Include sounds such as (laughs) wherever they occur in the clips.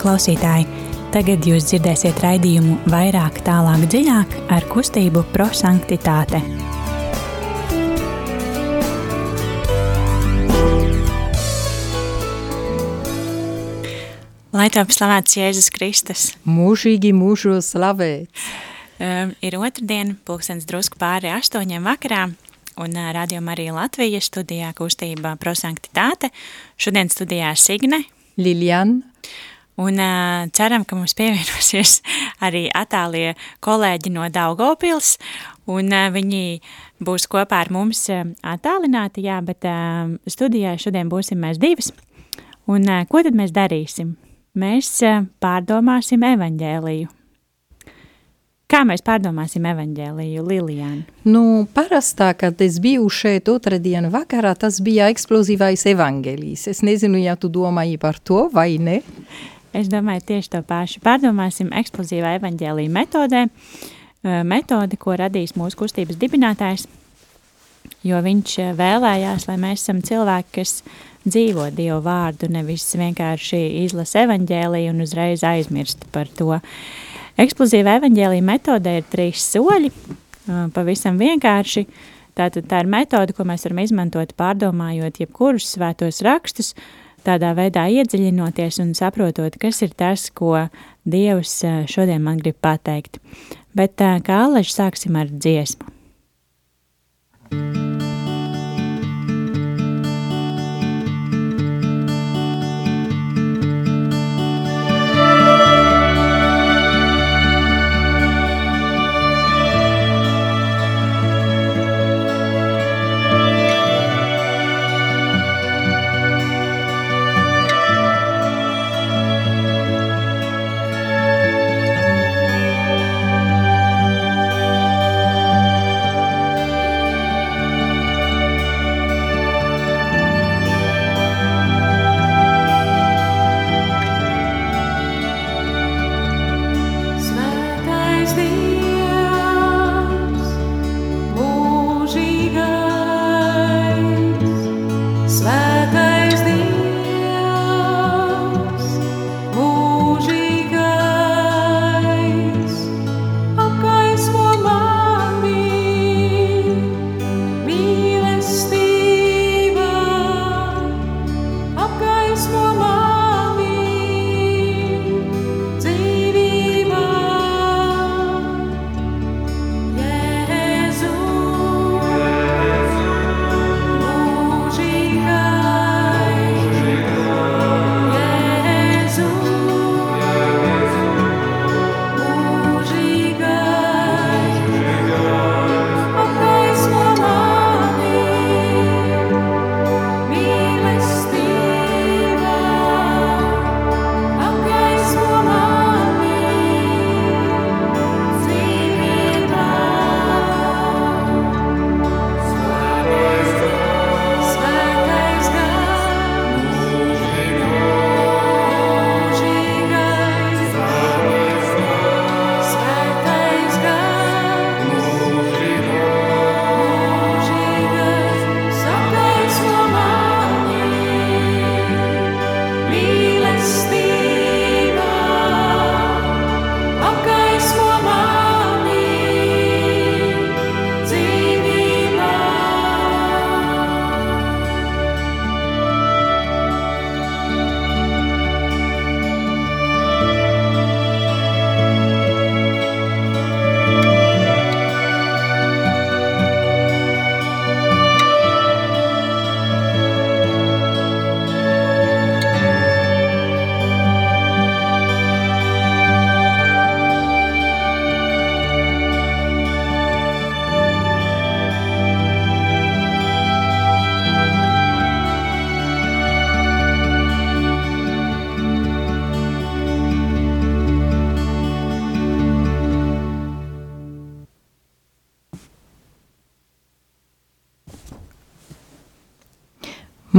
klausītāji! Tagad jūs dzirdēsiet raidījumu vairāk, tālāk, dziļāk ar kustību prosanktitāte. Lai top slavēts Jēzus Kristus. Mūžīgi mūžos slavēts. Um, ir otrdiena, pulkstens drusku pāri astoņiem vakarā, un Radio Marija Latvija studijā kustība prosanktitāte. Šodien studijā Signe. Lilian. Un uh, ceram, ka mums pievienosies (laughs) arī attālie kolēģi no Daugavpils, un uh, viņi būs kopā ar mums uh, attālināti, jā, bet uh, studijā šodien būsim mēs divas. Un uh, ko tad mēs darīsim? Mēs uh, pārdomāsim evaņģēliju. Kā mēs pārdomāsim evaņģēliju, Lilijāna? Nu, parastā, kad es biju šeit otrdienu vakarā, tas bija eksplozīvais evaņģēlijs. Es nezinu, ja tu domāji par to vai ne. Es domāju tieši to pašu. Pārdomāsim eksplozīvā evaņģēlīja metodē, metodi, ko radīs mūsu kustības dibinātājs, jo viņš vēlējās, lai mēs esam cilvēki, kas dzīvo Dievu vārdu, nevis vienkārši izlasa evaņģēliju un uzreiz aizmirst par to. Eksplozīva evaņģēlīja metodē ir trīs soļi, pavisam vienkārši. Tātad tā ir metode, ko mēs varam izmantot pārdomājot jebkurus svētos rakstus, tādā veidā iedziļinoties un saprotot, kas ir tas, ko Dievs šodien man grib pateikt. Bet kā Aleši sāksim ar dziesmu. Swag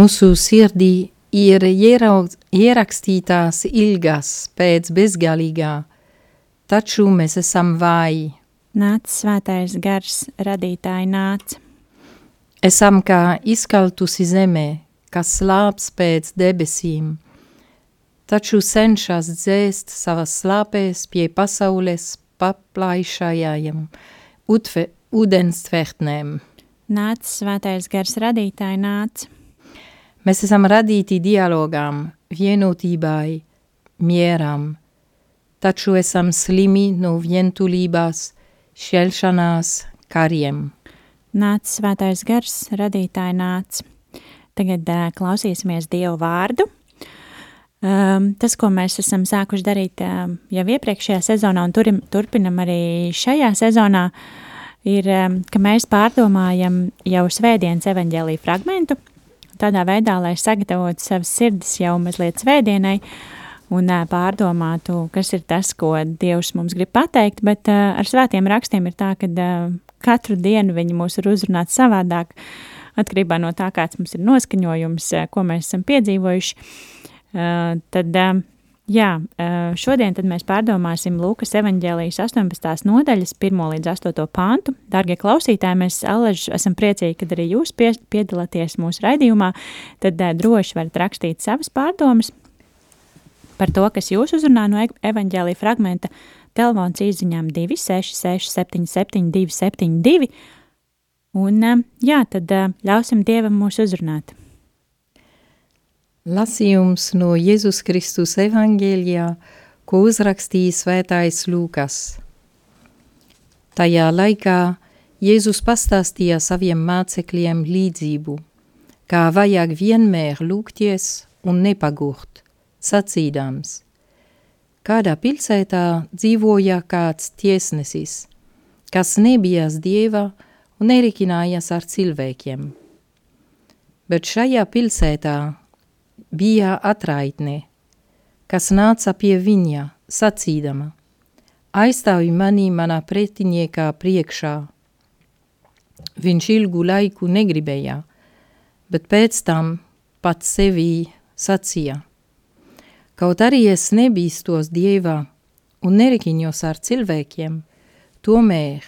Mūsu sirdī ir ierakstītās ilgas pēc bezgalīgā, taču mēs esam vāji. Nāc svētais gars, radītāji nāc. Esam kā izkaltusi zemē, kas slāps pēc debesīm, taču cenšas dzēst savas slāpēs pie pasaules paplaišajām utve, ūdens tvertnēm. Nāc, svētais gars radītāji, nāc. Mēs esam radīti dialogām, vienotībai, mieram, taču esam slimi no vientulībās, šķelšanās, kariem. Nāc, svētais gars, radītāji nāc. Tagad uh, klausīsimies Dievu vārdu. Um, tas, ko mēs esam sākuši darīt um, jau iepriekšējā sezonā un turim, turpinam arī šajā sezonā, ir, um, ka mēs pārdomājam jau svētdienas evaņģēlī fragmentu, tādā veidā, lai sagatavotu savas sirdis jau mazliet svētdienai, uh, un pārdomātu, kas ir tas, ko Dievs mums grib pateikt, bet ar svētiem rakstiem ir tā, ka katru dienu viņi mūs ir uzrunāt savādāk, atkarībā no tā, kāds mums ir noskaņojums, ko mēs esam piedzīvojuši. Tad, jā, šodien mēs pārdomāsim Lūkas evaņģēlijas 18. nodaļas 1 līdz 8. pāntu. Dargie klausītāji, mēs Aleži esam priecīgi, kad arī jūs pie, piedalāties mūsu raidījumā, tad droši varat rakstīt savas pārdomas, par to, kas jūs uzrunā no evaņģēlī fragmenta, telefons īziņām 266 77 272, un jā, tad ļausim Dievam mūs uzrunāt. Lasījums no Jēzus Kristus evaņģēlijā, ko uzrakstīja svētais Lūkas. Tajā laikā Jēzus pastāstīja saviem mācekļiem līdzību, kā vajag vienmēr lūgties un nepagurt, sacīdams: Kādā pilsētā dzīvoja kāds tiesnesis, kas nebijās dieva un nerikinājās ar cilvēkiem. Bet šajā pilsētā bija atraitne, kas nāca pie viņa, sacīdama: Aizstāvi mani manā pretiniekā priekšā. Viņš ilgu laiku negribēja, bet pēc tam pats sevi sacīja – Kaut arī es nebīstos dievā un nerikiņos ar cilvēkiem, tomēr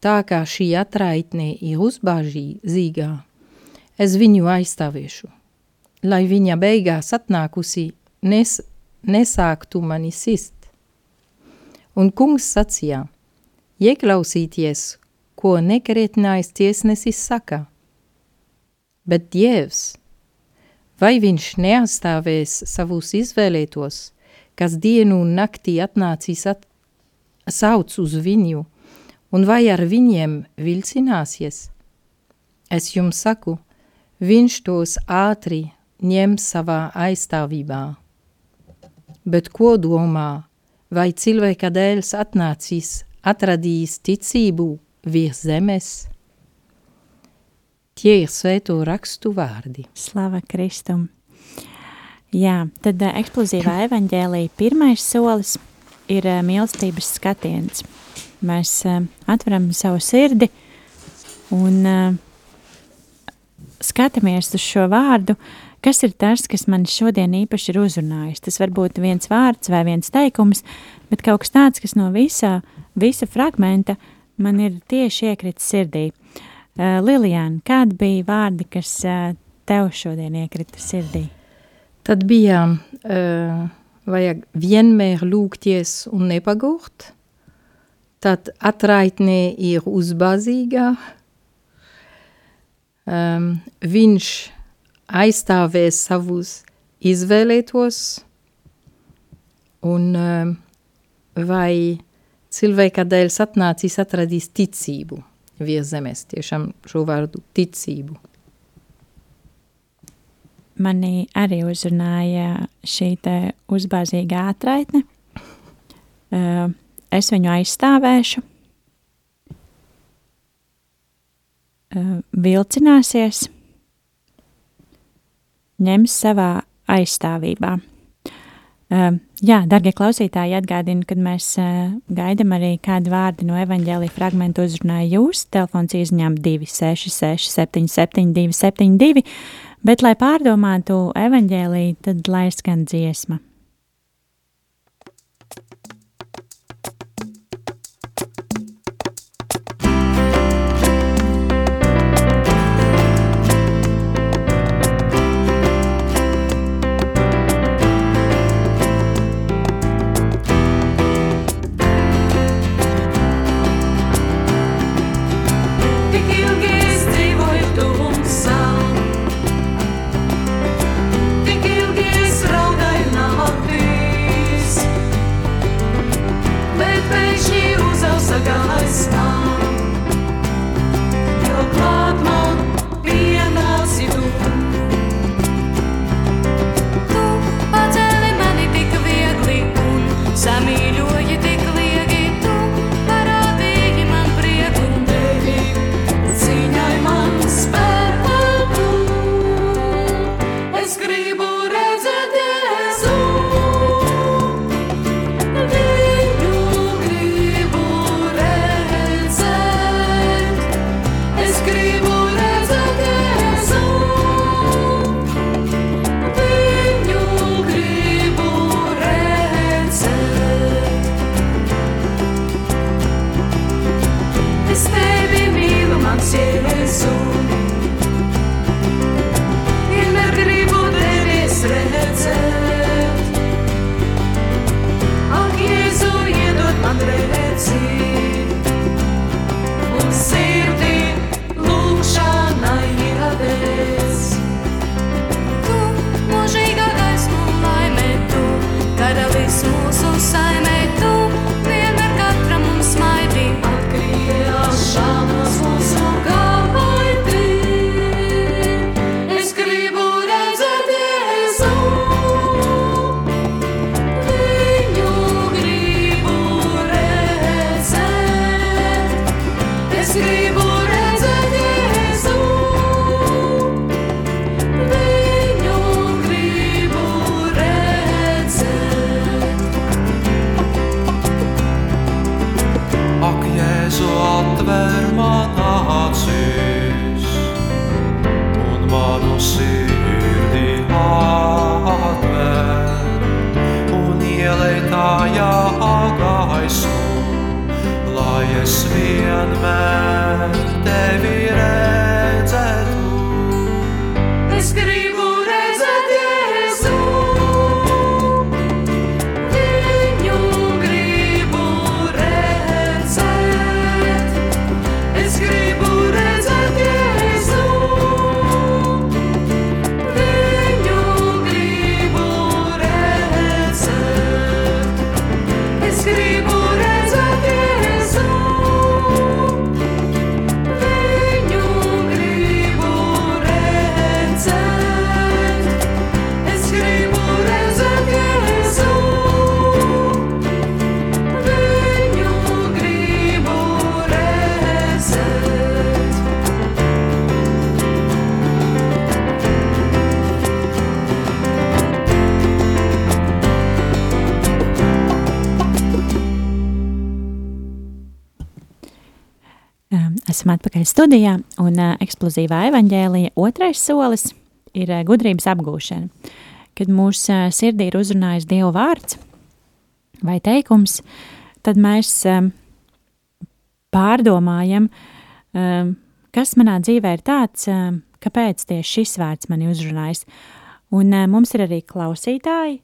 tā kā šī atraitne ir uzbāžīgā, es viņu aizstāvēšu, lai viņa beigās atnākusi nes, nesāktu mani sist. Un kungs sacīja, ieklausīties, ko nekretinājis tiesnesis saka, bet Dievs – Vai viņš neatstāvēs savus izvēlētos, kas dienu un naktī atnācīs at, sauc uz viņu, un vai ar viņiem vilcināsies? Es jums saku, viņš tos ātri ņem savā aizstāvībā. Bet ko domā, vai cilvēka dēls atnācis, atradīs ticību virs zemes? Tie ir svēto rakstu vārdi. Slava Kristum! Jā, tad uh, eksplozīvā evaņģēlīja pirmais solis ir uh, mīlestības skatiens. Mēs uh, atveram savu sirdi un uh, skatāmies uz šo vārdu, kas ir tas, kas man šodien īpaši ir uzrunājis. Tas var būt viens vārds vai viens teikums, bet kaut kas tāds, kas no visa, visa fragmenta man ir tieši iekritis sirdī. Uh, Uh, Lilijāna, kādi bija vārdi, kas uh, tev šodien iekrita sirdī? Tad bija uh, vajag vienmēr lūgties un nepagurt, tad atraitnē ir uzbāzīgā, um, viņš aizstāvēs savus izvēlētos, un um, vai cilvēka dēļ atnācis atradīs ticību vies zemes, tiešām šo vārdu ticību. Mani arī uzrunāja šī te uzbāzīgā atraitne. Es viņu aizstāvēšu. Vilcināsies, ņems savā aizstāvībā. Uh, jā, darbie klausītāji, atgādinu, kad mēs uh, gaidām arī kādu vārdu no evaņģēlīja fragmentu uzrunāja jūs. Telefons izņem 266, 77, 272, bet, lai pārdomātu evaņģēlīju, tad lai skan dziesma. Esam atpakaļ studijā, un uh, eksplozīvā evaņģēlija otrais solis ir uh, gudrības apgūšana. Kad mūsu uh, sirdī ir uzrunājis Dieva vārds vai teikums, tad mēs um, pārdomājam, um, kas manā dzīvē ir tāds, um, kāpēc tieši šis vārds mani uzrunājis. Un uh, mums ir arī klausītāji.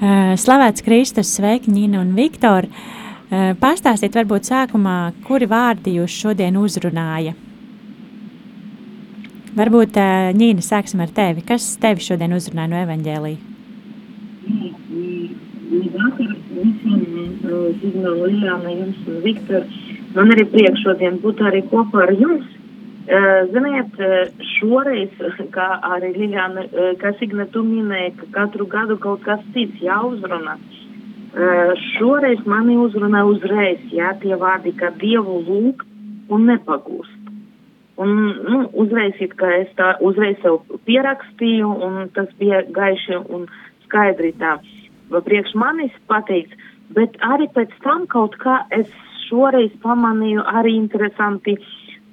Uh, slavēts Kristus, sveiki, Nīna un Viktor! Uh, pastāstiet varbūt sākumā, kuri vārdi jūs šodien uzrunāja? Varbūt, uh, Nīna, sāksim ar tevi. Kas tevi šodien uzrunāja no evaņģēlija? Vakar visiem Zigna Liljāna, jums un Viktor. Man arī prieks šodien būt arī kopā ar jums. Eh, Ziniet, eh, šoreiz, (laughs) kā arī Liljāna, eh, kā Signa tu minēja, ka katru gadu kaut kas cits jāuzrunā. Eh, Šoreiz mani uzrunā uzreiz, jā, tie vārdi, ka Dievu lūgt un nepagūst. Un, nu, uzreiz, es tā uzreiz sev pierakstīju, un tas bija gaiši un skaidri tā priekš manis pateikts, bet arī pēc tam kaut kā es šoreiz pamanīju arī interesanti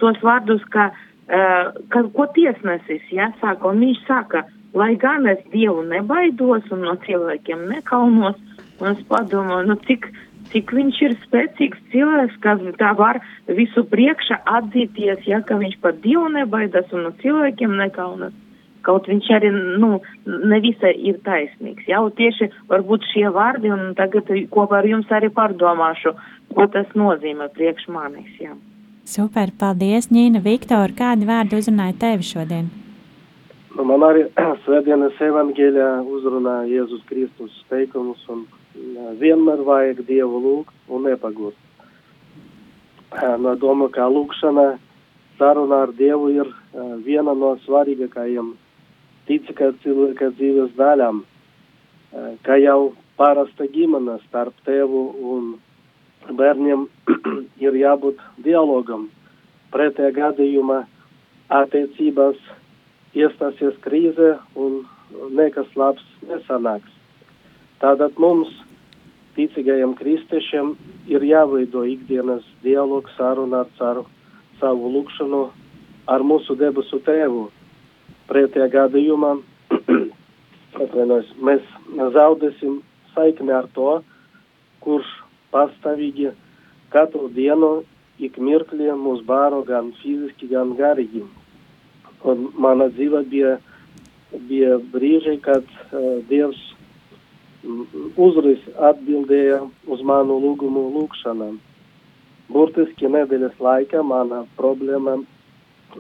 tos vārdus, ka, uh, ka ko tiesnesis, ja, saka, un viņš saka, lai gan es Dievu nebaidos un no cilvēkiem nekaunos, un es padomāju, nu cik, cik viņš ir spēcīgs cilvēks, ka tā var visu priekšā atzīties, ja, ka viņš par Dievu nebaidas un no cilvēkiem nekaunas. Kaut viņš arī, nu, nevisai ir taisnīgs. Jau tieši varbūt šie vārdi, un tagad kopā ar jums arī pārdomāšu, ko tas nozīmē priekš manis, jā. Super, paldies, Nīna, Viktor. Kādi vārdi uzrunāja tevi šodien? Nu, man arī (clears throat) svētdienas evaņģēļā uzrunā Jēzus Kristus teikumus un vienmēr vajag Dievu lūgt un nepagūst. No domā, ka lūkšana saruna ar Dievu ir viena no svarīgākajiem ticīgā cilvēka dzīves daļām, kā jau parasta ģimene starp tevu un bērniem (clears throat) ir jābūt dialogam. Pretējā gadījumā attiecībās iestāsies krīze un nekas labs nesanāks. Tātad mums, ticīgajiem kristiešiem, ir jāveido ikdienas dialogs saruna ar caru savu lūkšanu ar mūsu debesu tēvu. Pretējā gadījumā (clears throat) atvainojos, mēs zaudēsim saikni ar to, kurš pastāvīgi katru dienu ik mirkli mūs bāro gan fiziski, gan garīgi. Un mana dzīve bija, bija brīži, kad uh, Dievs mm, uzreiz atbildēja uz manu lūgumu lūgšanām. Burtiski nedēļas laikā mana problēma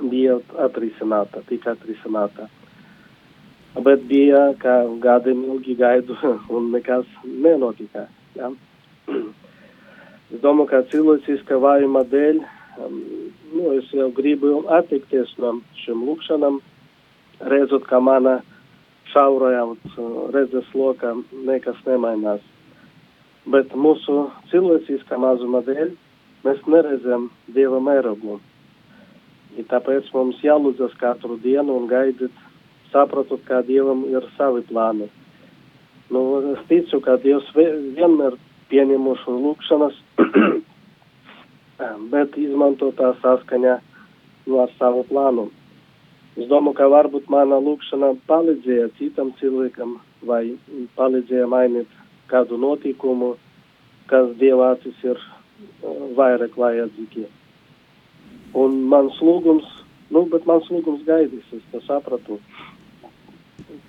bija atrisināta, tika atrisināta. Bet bija, ka gadiem ilgi gaidu (laughs) un nekas nenotika. Ja? (clears throat) Es domāju, ka cilvēciska vājuma dēļ um, nu, es jau gribu atteikties no šiem lūkšanām, redzot, ka mana šaurajā redzes lokā nekas nemainās. Bet mūsu cilvēciskā mazuma dēļ mēs neredzam Dieva mērogu. I tāpēc mums jālūdzas katru dienu un gaidīt, saprotot, ka Dievam ir savi plāni. Nu, es ticu, ka Dievs vienmēr pieņemuši lūkšanas, (clears throat) bet izmanto tā saskaņā nu, ar savu plānu. Es domāju, ka varbūt mana lūkšana palīdzēja citam cilvēkam vai palīdzēja mainīt kādu notikumu, kas Dieva acis ir uh, vairāk vajadzīgi. Un mans lūgums, nu, bet mans lūgums gaidīs, es to sapratu.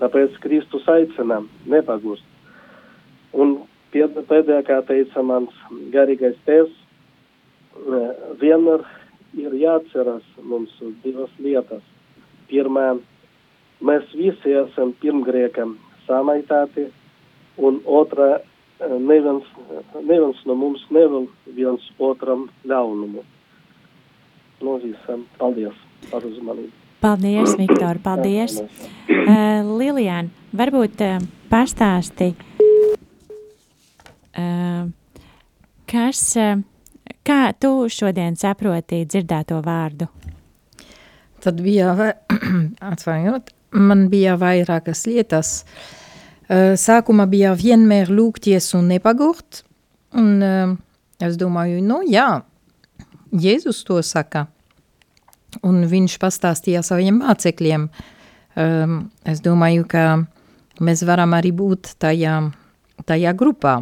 Tāpēc Kristus aicina nepagust. Un pēdējā, kā teica mans garīgais tēvs, eh, vienmēr ir jāatceras mums divas lietas. Pirmā, mēs visi esam pirmgriekam samaitāti, un otrā, eh, neviens, neviens no mums nevēl viens otram ļaunumu. No visam, paldies par uzmanību. Paldies, (clears throat) Viktor, paldies. Uh, Lilijāna, varbūt uh, pastāsti, uh, kas, uh, kā tu šodien saproti dzirdēto vārdu? Tad bija, vai- (clears throat) atvainojiet, man bija vairākas lietas. Sākumā bija vienmēr lūgties un nepagurt. Un es domāju, nu jā, Jēzus to saka. Un viņš pastāstīja saviem mācekļiem. Es domāju, ka mēs varam arī būt tajā, tajā grupā.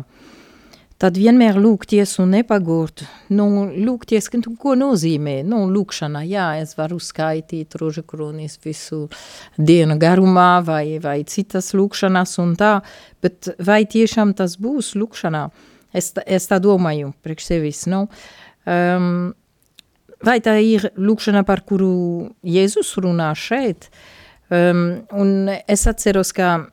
Tad vienmēr lūgties un nepagurt. Nu, lūgties, ka- ko nozīmē? Nu, lūkšana, jā, es varu skaitīt rožu kronis visu dienu garumā vai, vai citas lūkšanas un tā, bet vai tiešām tas būs lūkšanā? Es, es tā domāju priekš sevis, nu. Um, vai tā ir lūkšana, par kuru Jēzus runā šeit? Um, un es atceros, ka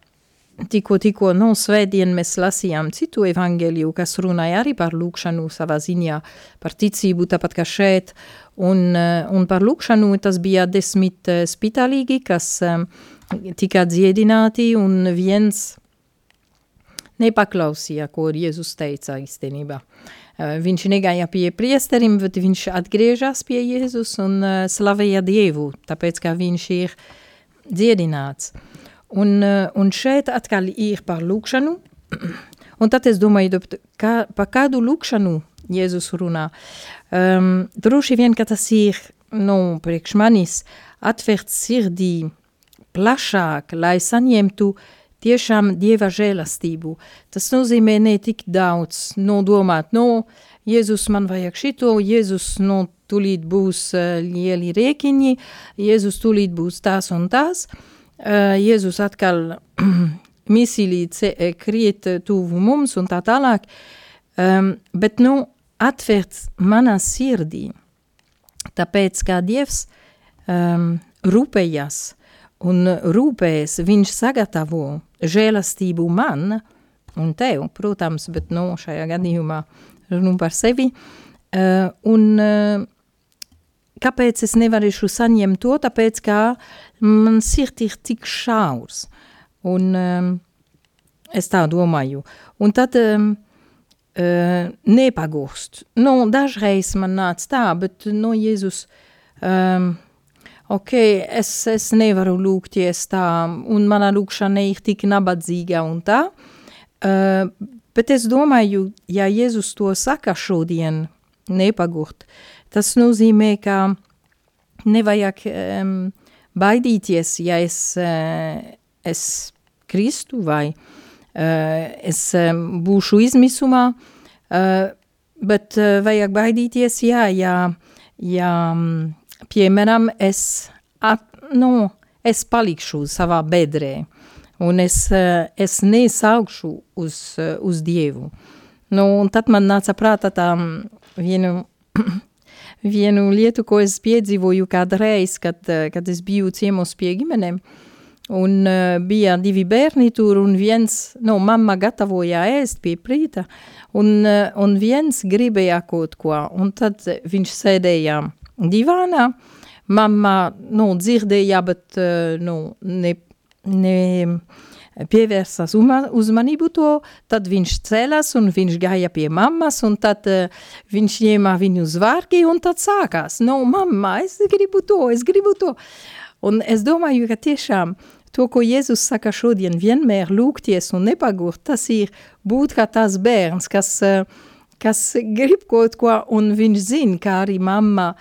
tikko, tikko no svētdien mēs lasījām citu evangeliju, kas runāja arī par lūkšanu savā ziņā, par ticību, tāpat kā šeit, un, eh, un par lūkšanu tas bija desmit eh, spitālīgi, kas um, tika dziedināti, un viens nepaklausīja, ko Jēzus teica īstenībā. Viņš negāja pie priesterim, bet viņš atgriežas pie Jēzus un slavēja Dievu, tāpēc, ka viņš ir dziedināts. Uh, un šeit atkal ir par lūkšanu, (clears throat) un tad es domāju, kā, par kādu lūkšanu Jēzus runā. Um, droši vien, ka tas ir, nu, priekš manis, atvērt sirdī plašāk, lai saņemtu tiešām Dieva žēlastību. Tas nozīmē ne tik daudz nodomāt, no Jēzus man vajag šito, Jēzus no tūlīt būs uh, lieli rēkiņi, Jēzus tūlīt būs tās un tās, uh, Jēzus atkal (clears throat) eh, kriet tuvu mums un tā tālāk, um, bet nu atvērt manā sirdī, tāpēc kā Dievs um, rūpējas un rūpējas, viņš sagatavo žēlastību man un tev, protams, bet nu, šajā gadījumā runu par sevi. Uh, un uh, kāpēc es nevarēšu saņemt to? Tāpēc, ka man sirds ir tik šaurs. Un um, es tā domāju. Un tad um, uh, nepagūst. Nu, dažreiz man nāca tā, bet no Jēzus, um, ok, es, es nevaru lūgties tā, un mana lūkšana ir tik nabadzīga un tā, uh, bet es domāju, ja Jēzus to saka šodien, nepagurt, tas nozīmē, ka nevajag um, baidīties, ja es, uh, es kristu vai uh, es um, būšu izmisumā, uh, bet uh, vajag baidīties, ja, ja um, piemēram, es, at, nu, es palikšu savā bedrē, un es, uh, es nesaukšu uz, uh, uz Dievu. Nu, un tad man nāca prātā tā vienu, vienu lietu, ko es piedzīvoju kādreiz, kad, uh, kad es biju ciemos pie ģimenēm, un uh, bija divi bērni tur, un viens, nu, mamma gatavoja ēst pie prīta, un, uh, un viens gribēja kaut ko, un tad viņš sēdēja divānā, mamma, nu, dzirdēja, bet, uh, nu, ne, ne pievērsās uzmanību to, tad viņš cēlās un viņš gāja pie mammas, un tad uh, viņš ņēma viņu zvārgi, un tad sākās, nu, mamma, es gribu to, es gribu to. Un es domāju, ka tiešām to, ko Jēzus saka šodien, vienmēr lūgties un nepagurt, tas ir būt kā tas bērns, kas, eh, kas grib kaut ko, un viņš zina, kā arī mamma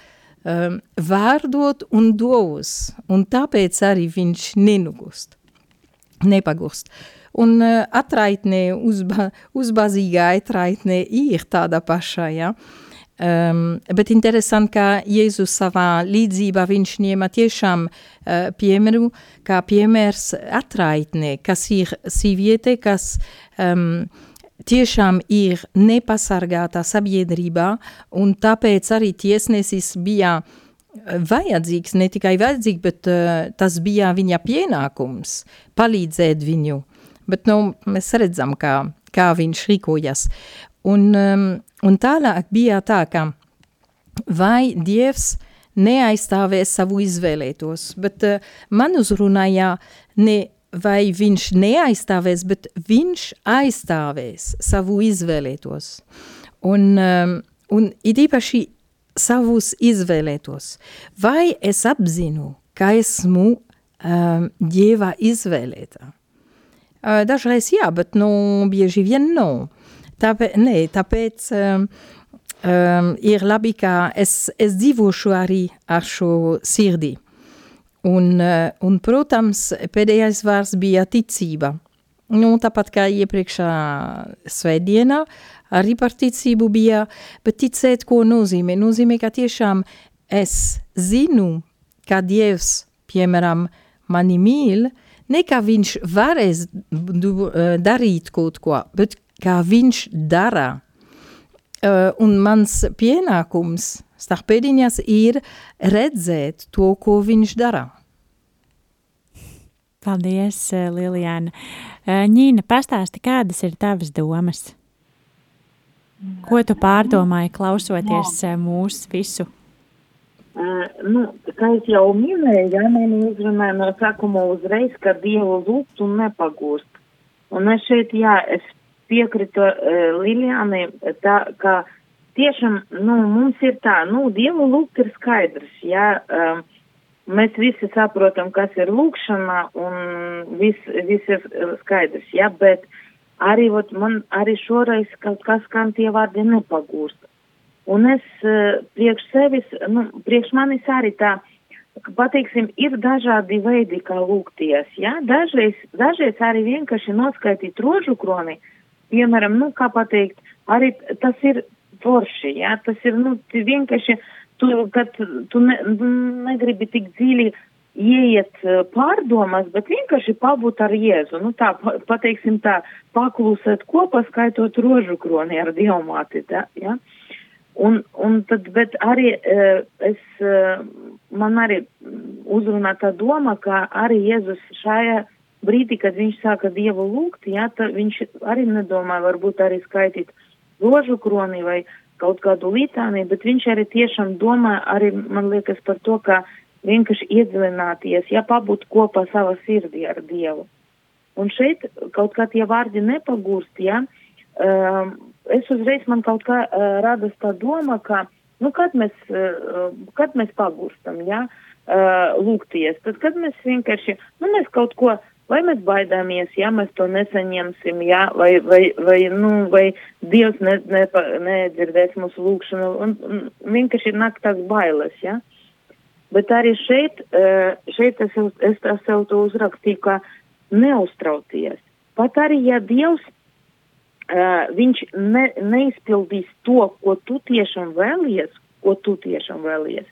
um, vārdot un dos, un tāpēc arī viņš nenugust, nepagurst. un uh, atraitnē, uzba, uzbazīgā atraitnē ir tāda paša, ja. Um, bet interesanti, ka Jēzus savā līdzībā viņš ņēma tiešām uh, piemēru, kā piemērs atraitnē, kas ir sieviete, kas um, tiešām ir nepasargāta sabiedrībā, un tāpēc arī tiesnesis bija vajadzīgs, ne tikai vajadzīgs, bet uh, tas bija viņa pienākums palīdzēt viņu. Bet nu, mēs redzam, kā, kā viņš rīkojas. Un, um, un tālāk bija tā, ka vai Dievs neaizstāvēs savu izvēlētos, bet uh, man uzrunāja ne vai viņš neaizstāvēs, bet viņš aizstāvēs savu izvēlētos. Un, um, un it īpaši savus izvēlētos. Vai es apzinu, ka esmu um, Dieva izvēlēta? Uh, dažreiz jā, bet nu, bieži vien nav. Tāpēc, nē, tāpēc um, um, ir labi, ka es, es dzīvošu arī ar šo sirdī. Un, uh, un, protams, pēdējais vārds bija ticība. Nu, tāpat kā iepriekšā svētdienā, arī par ticību bija, bet ticēt, ko nozīmē? Nozīmē, ka tiešām es zinu, ka Dievs, piemēram, mani mīl, ne kā viņš varēs du, uh, darīt kaut ko, bet kā viņš dara. Uh, un mans pienākums starp pēdiņas ir redzēt to, ko viņš dara. Paldies, eh, Lilijāna. Eh, Ņīna, pastāsti, kādas ir tavas domas? Ko tu pārdomāji, klausoties eh, mūsu visu? Uh, nu, kā jau minēju, ja mani uzrunāja no sākuma uzreiz, ka Dievu lūgt un nepagūst. Un es šeit, jā, es piekrītu uh, Liljānai, tā, ka tiešām, nu, mums ir tā, nu, Dievu lūgt ir skaidrs, jā, um, mēs visi saprotam, kas ir lūkšana un viss vis ir skaidrs, jā, bet arī, ot, man arī šoreiz kaut kas, kam tie vārdi nepagūst. Un es uh, priekš sevis, nu, priekš manis arī tā, pateiksim, ir dažādi veidi, kā lūgties, jā, dažreiz, dažreiz arī vienkārši noskaitīt rožu kroni, piemēram, nu, kā pateikt, arī tas ir forši, jā, tas ir, nu, vienkārši, tu, kad tu ne, negribi tik dziļi ieiet pārdomās, bet vienkārši pabūt ar Jēzu, nu, tā, pateiksim tā, paklusēt kopā, skaitot rožu kroni ar jā. Ja? Un, un tad, bet arī es, man arī uzrunā tā doma, ka arī Jēzus šajā brīdī, kad viņš sāka Dievu lūgt, tad viņš arī nedomāja varbūt arī skaitīt rožu kroni vai kaut kādu litāniju, bet viņš arī tiešām domā arī, man liekas, par to, ka vienkārši iedziļināties, ja pabūt kopā savā sirdī ar Dievu. Un šeit kaut kā tie vārdi nepagūst, ja, um, es uzreiz man kaut kā uh, radas tā doma, ka, nu, kad mēs, uh, kad mēs pagūstam, ja, uh, lūgties, tad, kad mēs vienkārši, nu, mēs kaut ko, vai mēs baidāmies, ja mēs to nesaņemsim, ja, vai, vai, vai, nu, vai Dievs ne, ne, nedzirdēs mūsu lūgšanu, un, un vienkārši nāk tās bailes. Ja. Bet arī šeit, uh, šeit es, es sev to uzrakstīju, ka neuztraucies. Pat arī, ja Dievs uh, viņš ne, neizpildīs to, ko tu tiešām vēlies, ko tu tiešām vēlies.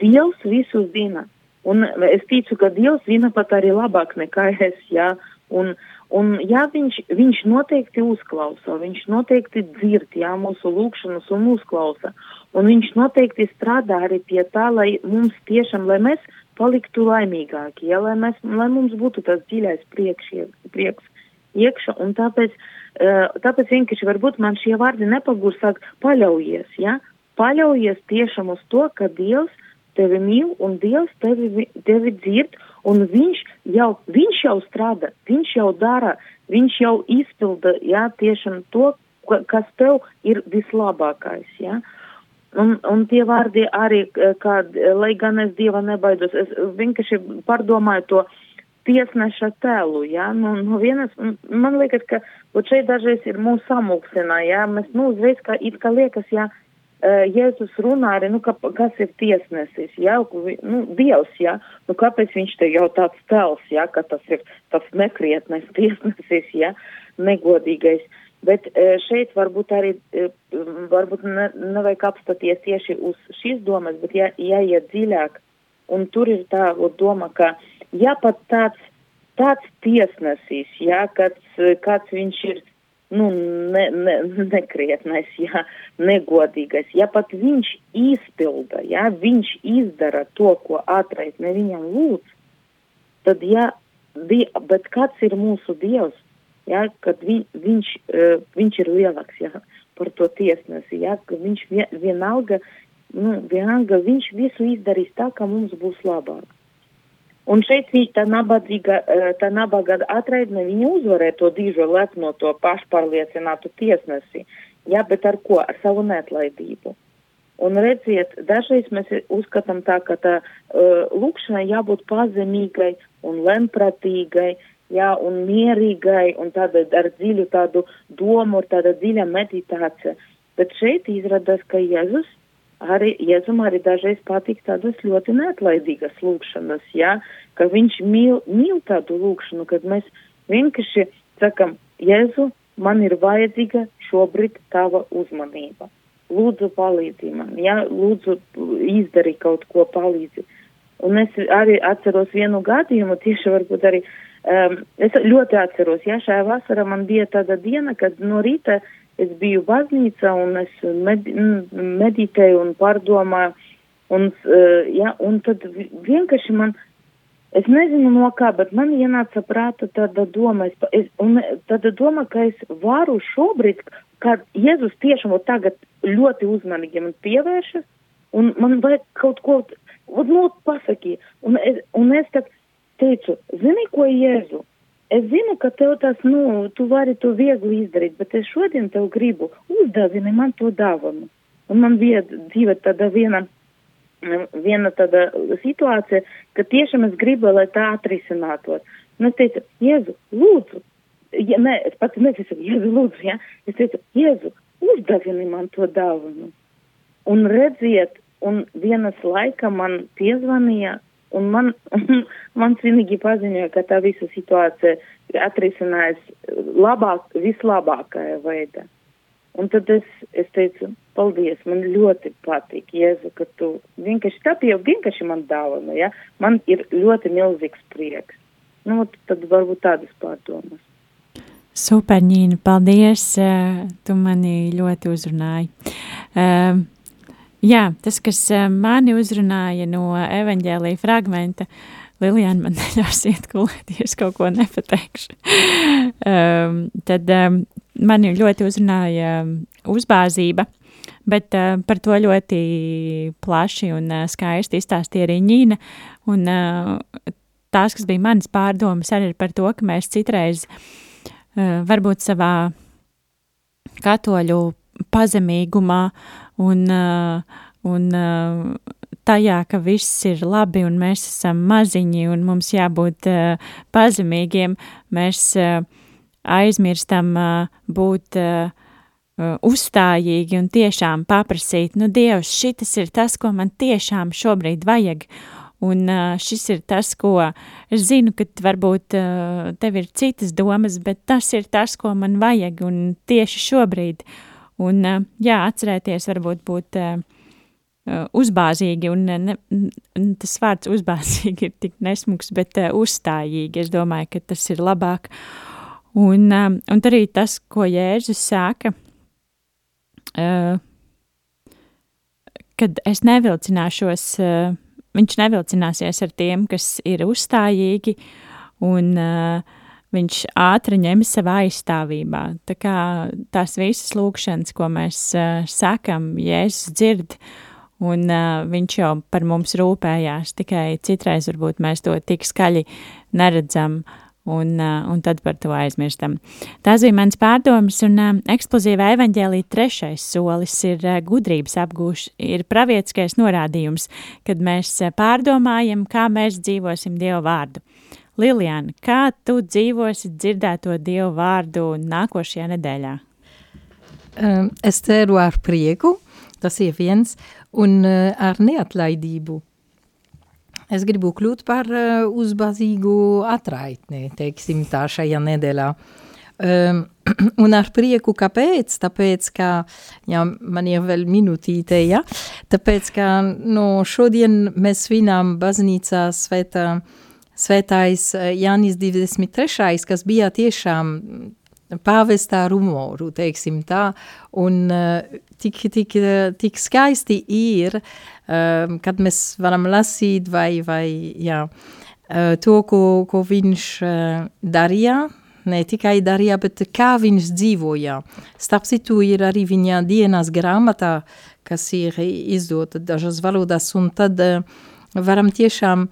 Dievs visu zina. Un es ticu, ka Dievs zina pat arī labāk nekā es, jā. Un, un jā, viņš, viņš noteikti uzklausa, viņš noteikti dzird, jā, mūsu lūkšanas un uzklausa. Un viņš noteikti strādā arī pie tā, lai mums tiešām, lai mēs paliktu laimīgāki, jā, lai, mēs, lai mums būtu tas dziļais priekš, prieks iekšā. Tāpēc uh, Tāpēc vienkārši varbūt man šie vārdi nepagūst sāk paļaujies, ja? Paļaujies tiešām uz to, ka Dievs tevi mīl un Dievs tevi, tevi dzird un viņš jau, viņš jau strādā, viņš jau dara, viņš jau izpilda, ja, tiešām to, kas tev ir vislabākais, ja. Un, un tie vārdi arī, kā, lai gan es Dieva nebaidos, es vienkārši pārdomāju to, tiesneša tēlu, jā, nu, no vienas, man liekas, ka, ot šeit dažreiz ir mūsu samulsinā, jā, mēs, nu, uzreiz, kā, it kā liekas, jā, uh, Jēzus runā arī, nu, ka, kas ir tiesnesis, jā, nu, Dievs, jā, nu, kāpēc viņš te jau tāds tels, jā, ka tas ir tas nekrietnais (laughs) tiesnesis, jā, negodīgais. Bet šeit varbūt arī, varbūt ne, nevajag apstāties tieši uz šīs domas, bet jā, jāiet dziļāk. Un tur ir tā doma, ka ja pat tāds, tāds tiesnesis, jā, kāds, kāds viņš ir, nu, ne, ne, (laughs) nekrietnais, jā, negodīgais. Ja pat viņš izpilda, ja viņš izdara to, ko atraitne viņam lūdz, tad, ja, die, bet kāds ir mūsu Dievs, ja, kad vi, viņš, uh, viņš ir lielāks, ja, par to tiesnesi, ja, ka viņš vien, vienalga, nu, vienalga, viņš visu izdarīs tā, ka mums būs labāk. Un šeit tā nabadzīga, tā nabaga atraidne, viņa uzvarēja to dižo lepno, to pašpārliecinātu tiesnesi. Jā, bet ar ko? Ar savu neatlaidību. Un redziet, dažreiz mēs uzskatām tā, ka tā uh, lūkšanai jābūt pazemīgai un lempratīgai, jā, un mierīgai, un tāda ar dziļu tādu domu, tāda dziļa meditācija. Bet šeit izrādās, ka Jēzus arī Jēzum arī dažreiz patīk tādas ļoti neatlaidīgas lūkšanas, jā, ka viņš mīl, mīl tādu lūkšanu, kad mēs vienkārši sakam, Jēzu, man ir vajadzīga šobrīd tava uzmanība. Lūdzu, palīdzi man, jā, lūdzu, izdari kaut ko palīdzi. Un es arī atceros vienu gadījumu, tieši varbūt arī, um, es ļoti atceros, jā, šajā vasarā man bija tāda diena, kad no rīta es biju baznīca un es med, meditēju un pārdomāju. Un, uh, ja, un tad vienkārši man, es nezinu no kā, bet man ienāca prāta tāda doma, es, es, un tāda doma, ka es varu šobrīd, kad Jēzus tiešām tagad ļoti uzmanīgi man pievēršas, un man vajag kaut ko, nu, pasaki, un un es tad teicu, zini, ko Jēzu? Es zinu, ka tev tas, nu, tu vari to viegli izdarīt, bet es šodien tev gribu uzdāvini man to dāvanu. Un man bija dzīve tāda viena, viena tāda situācija, ka tiešām es gribu, lai tā atrisinātos. Un es teicu, Jēzu, lūdzu, ja, ne, es pats neteicu, Jēzu, lūdzu, ja, es teicu, Jēzu, uzdāvini man to dāvanu. Un redziet, un vienas laika man piezvanīja Un man, (laughs) man svinīgi paziņoja, ka tā visa situācija atrisinājās labāk, vislabākajā veidā. Un tad es, es teicu, paldies, man ļoti patīk, Jēzu, ka tu vienkārši tā jau vienkārši man dāvana, ja? Man ir ļoti milzīgs prieks. Nu, tad varbūt tādas pārdomas. Super, Nīna, paldies, tu mani ļoti uzrunāji. Uh, Jā, tas, kas eh, mani uzrunāja no evaņģēlīja fragmenta, Lilijāna man (laughs) neļaus iet gulēt, ja es kaut ko nepateikšu. um, (laughs) tad um, mani ļoti uzrunāja um, uzbāzība, bet uh, par to ļoti plaši un uh, skaisti izstāstīja arī Ņīna. Un, uh, tās, kas bija manas pārdomas, arī par to, ka mēs citreiz uh, varbūt savā katoļu pazemīgumā uh, un uh, tajā, ka viss ir labi un mēs esam maziņi un mums jābūt uh, pazemīgiem, mēs aizmirstam būt uzstājīgi un tiešām paprasīt, nu, Dievs, šitas ir tas, ko man tiešām šobrīd vajag. Un šis ir tas, ko es zinu, ka varbūt tev ir citas domas, bet tas ir tas, ko man vajag un tieši šobrīd. Uh, Un, jā, atcerēties, varbūt būt uh, uzbāzīgi, un ne, tas vārds uzbāzīgi ir tik nesmuks, bet uzstājīgi. Es domāju, ka tas ir labāk. Un, un arī tas, ko Jēzus sāka, uh, kad es nevilcināšos, viņš nevilcināsies ar tiem, kas ir uzstājīgi un uh, viņš ātri ņem savā aizstāvībā. Tā kā tās visas lūkšanas, ko mēs uh, sakam, Jēzus dzird, un uh, viņš jau par mums rūpējās, tikai citreiz varbūt mēs to tik skaļi neredzam, un, uh, un tad par to aizmirstam. Tās bija mans pārdomas, un uh, eksplozīva evaņģēlī trešais solis ir uh, gudrības apgūš, ir pravietiskais norādījums, kad mēs uh, pārdomājam, kā mēs dzīvosim Dievu vārdu. Liliana, kā tu dzīvosi dzirdēto Dievu vārdu nākošajā nedēļā? Es ceru ar prieku. Tas ir viens, un uh, ar neatlaidību. Es gribu kļūt par uh, uzbāzīgu atraitni, teiksim tā šajā nedēļā. Um, (clears throat) un ar prieku, kāpēc? Tāpēc, ka, jā, man ir vēl minūtīte, ja? Tāpēc, ka no šodien mēs svinām baznīcā svētā, svētais Jānis 23. kas bija tiešām pāvestā rumoru, teiksim tā, un uh, tik, tik, tik skaisti ir, uh, kad mēs varam lasīt vai, vai jā, uh, to, ko, ko viņš uh, darīja, ne tikai darīja, bet kā viņš dzīvoja. Starp citu ir arī viņa dienas grāmatā, kas ir izdota dažas valodas, un tad uh, varam tiešām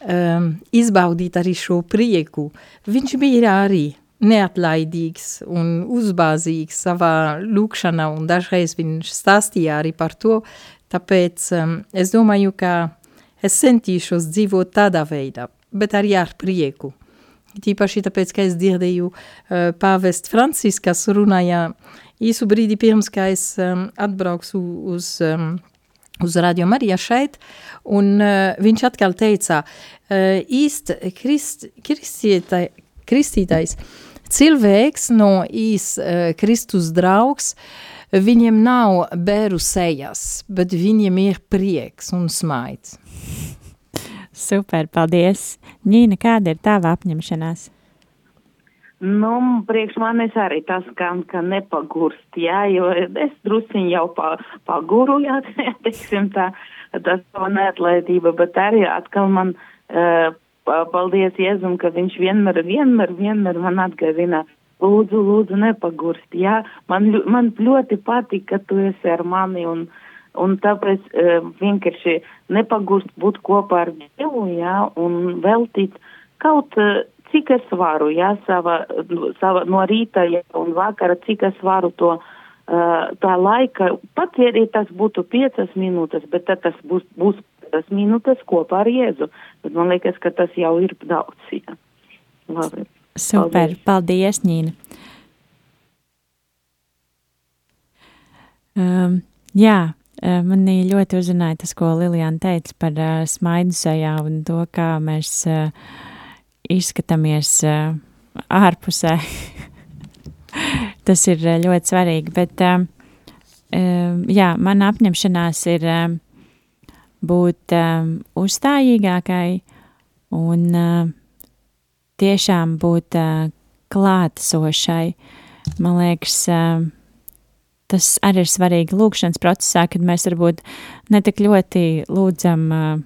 um, izbaudīt arī šo prieku. Viņš bija arī neatlaidīgs un uzbāzīgs savā lūkšanā, un dažreiz viņš stāstīja arī par to, tāpēc um, es domāju, ka es centīšos dzīvot tādā veidā, bet arī ar prieku. Tīpaši tāpēc, ka es dzirdēju uh, pāvest Francis, kas runāja īsu brīdi pirms, ka es um, atbraukšu uz, um, uz Radio Marija šeit, un uh, viņš atkal teica, uh, īst krist, kristieta, kristītais cilvēks no īs uh, Kristus draugs, viņiem nav bēru sejas, bet viņiem ir prieks un smaids. Super, paldies. Ņīna, kāda ir tava apņemšanās? Nu, priekš manis arī tas, ka, ka nepagurst, jā, jo es drusiņ jau pa, paguru, (laughs) jā, teiksim tā, tas tā neatlaidība, bet arī atkal man uh, paldies Jēzum, ka viņš vienmēr, vienmēr, vienmēr man atgavina. Lūdzu, lūdzu, nepagurst. Jā, man, man ļoti patīk, ka tu esi ar mani un, un tāpēc uh, vienkārši nepagurst būt kopā ar Dievu, jā, un veltīt kaut uh, cik es varu, jā, sava, sava no rīta jā, un vakara, cik es varu to uh, tā laika, pat ja tas būtu piecas minūtes, bet tad tas būs, būs piecas minūtes kopā ar Jēzu. Bet man liekas, ka tas jau ir daudz. Jā. Labi. Super, paldies, paldies Ņīna. Um, jā, manī ļoti uzrunāja tas, ko Lilijāna teica par uh, smaidu sejā un to, kā mēs uh, izskatāmies uh, ārpusē. (laughs) tas ir uh, ļoti svarīgi, bet uh, jā, mana apņemšanās ir būt uzstājīgākai un tiešām būt klātesošai. Man liekas, tas arī ir svarīgi lūkšanas procesā, kad mēs varbūt ne tik ļoti lūdzam uh,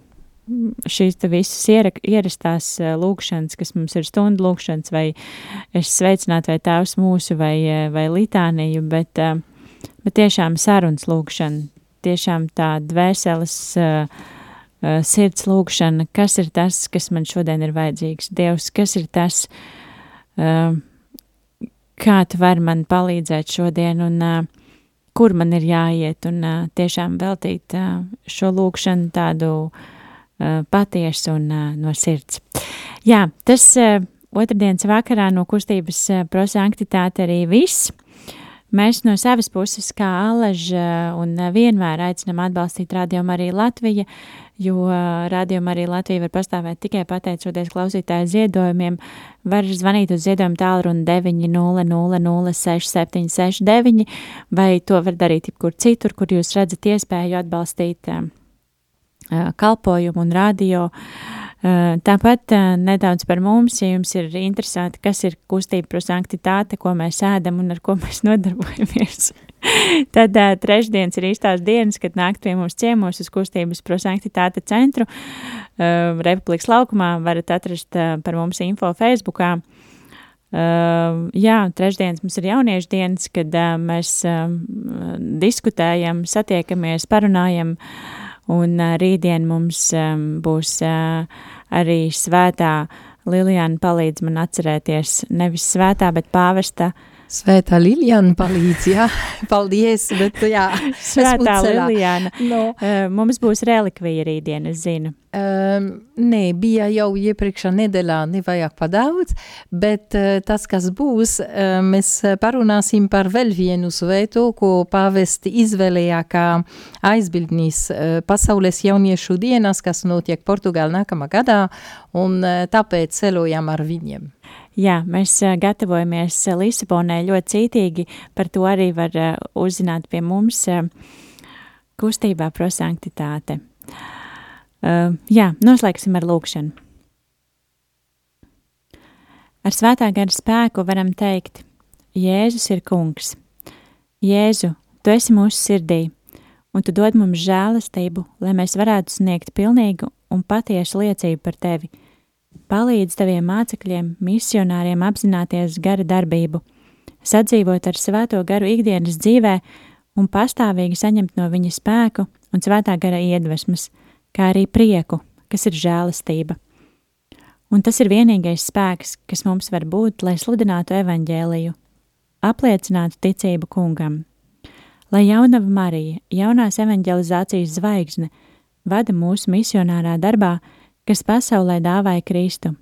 šīs visas iera, ierastās uh, lūkšanas, kas mums ir stundu lūkšanas, vai es sveicinātu, vai tēvs mūsu, vai, uh, vai litāniju, bet, uh, bet tiešām sarunas lūkšana, tiešām tā dvēseles sirds lūkšana, kas ir tas, kas man šodien ir vajadzīgs. Dievs, kas ir tas, kā tu vari man palīdzēt šodien un kur man ir jāiet un tiešām veltīt šo lūkšanu tādu uh, patiesu un uh, no sirds. Jā, tas uh, otrdienas vakarā no kustības prosanktitāte arī viss. Mēs no savas puses, kā Alaža, un vienmēr aicinām atbalstīt Radio Mariju Latviju, jo Radio Marija Latvija var pastāvēt tikai pateicoties klausītāju ziedojumiem. Var zvanīt uz ziedojumu tālruni 900-6769, vai to var darīt jebkur citur, kur jūs redzat iespēju atbalstīt uh, kalpojumu un radio. Tāpat nedaudz par mums, ja jums ir interesanti, kas ir kustība prosanktitāte, ko mēs ēdam un ar ko mēs (laughs) nodarbojamies. Tad uh, trešdienas ir īstās dienas, kad nākt pie mums ciemos uz kustības prosanktitāte centru. Uh, Republikas laukumā varat atrast uh, par mums info Facebookā. Uh, jā, trešdienas mums ir jauniešu dienas, kad uh, mēs uh, diskutējam, satiekamies, parunājam. Uh, Un rītdien mums um, būs arī svētā. Lilijāna palīdz man atcerēties nevis svētā, bet pāvesta Svētā Liljana palīdz, jā, (laughs) paldies, bet jā. Svētā. Liljāna. No. Uh, mums būs relikvija rītdien, es zinu. Um, nē, bija jau iepriekšā nedēļā, nevajag padaudz, bet uh, tas, kas būs, uh, mēs parunāsim par vēl vienu svēto, ko pāvesti izvēlējā kā aizbildnis uh, pasaules jauniešu dienas, kas notiek Portugāla nākamā gadā, un uh, tāpēc celojam ar viņiem. Jā, mēs gatavojamies Lisabonai ļoti cītīgi, par to arī var uzzināt pie mums kustībā prosanktitāte. Jā, noslēgsim ar lūkšanu. Ar svētā gara spēku varam teikt, Jēzus ir kungs. Jēzu, tu esi mūsu sirdī, un tu dod mums žēlastību, lai mēs varētu sniegt pilnīgu un patiesu liecību par tevi. Palīdz taviem mācekļiem, misionāriem apzināties gara darbību, sadzīvot ar svēto garu ikdienas dzīvē un pastāvīgi saņemt no viņa spēku un svētā gara iedvesmas, kā arī prieku, kas ir žēlastība. Un tas ir vienīgais spēks, kas mums var būt, lai sludinātu evaņģēliju, apliecinātu ticību kungam. Lai jaunava Marija, jaunās evaņģelizācijas zvaigzne, vada mūsu misionārā darbā, kas pasaulē dāvāja Kristu,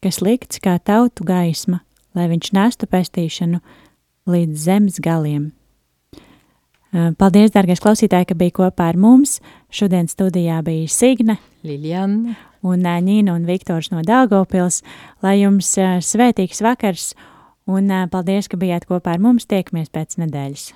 kas likts kā tautu gaisma, lai viņš nestu pestīšanu līdz zemes galiem. Paldies, dārgais klausītāji, ka bija kopā ar mums. Šodien studijā bija Signe, Liljana. un Ņīna un Viktors no Daugavpils. Lai jums svētīgs vakars un paldies, ka bijāt kopā ar mums. Tiekamies pēc nedēļas.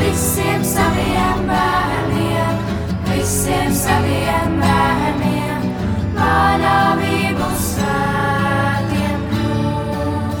Visiem saviem bērniem, visiem saviem bērniem, paļāvību svētiem kļūt.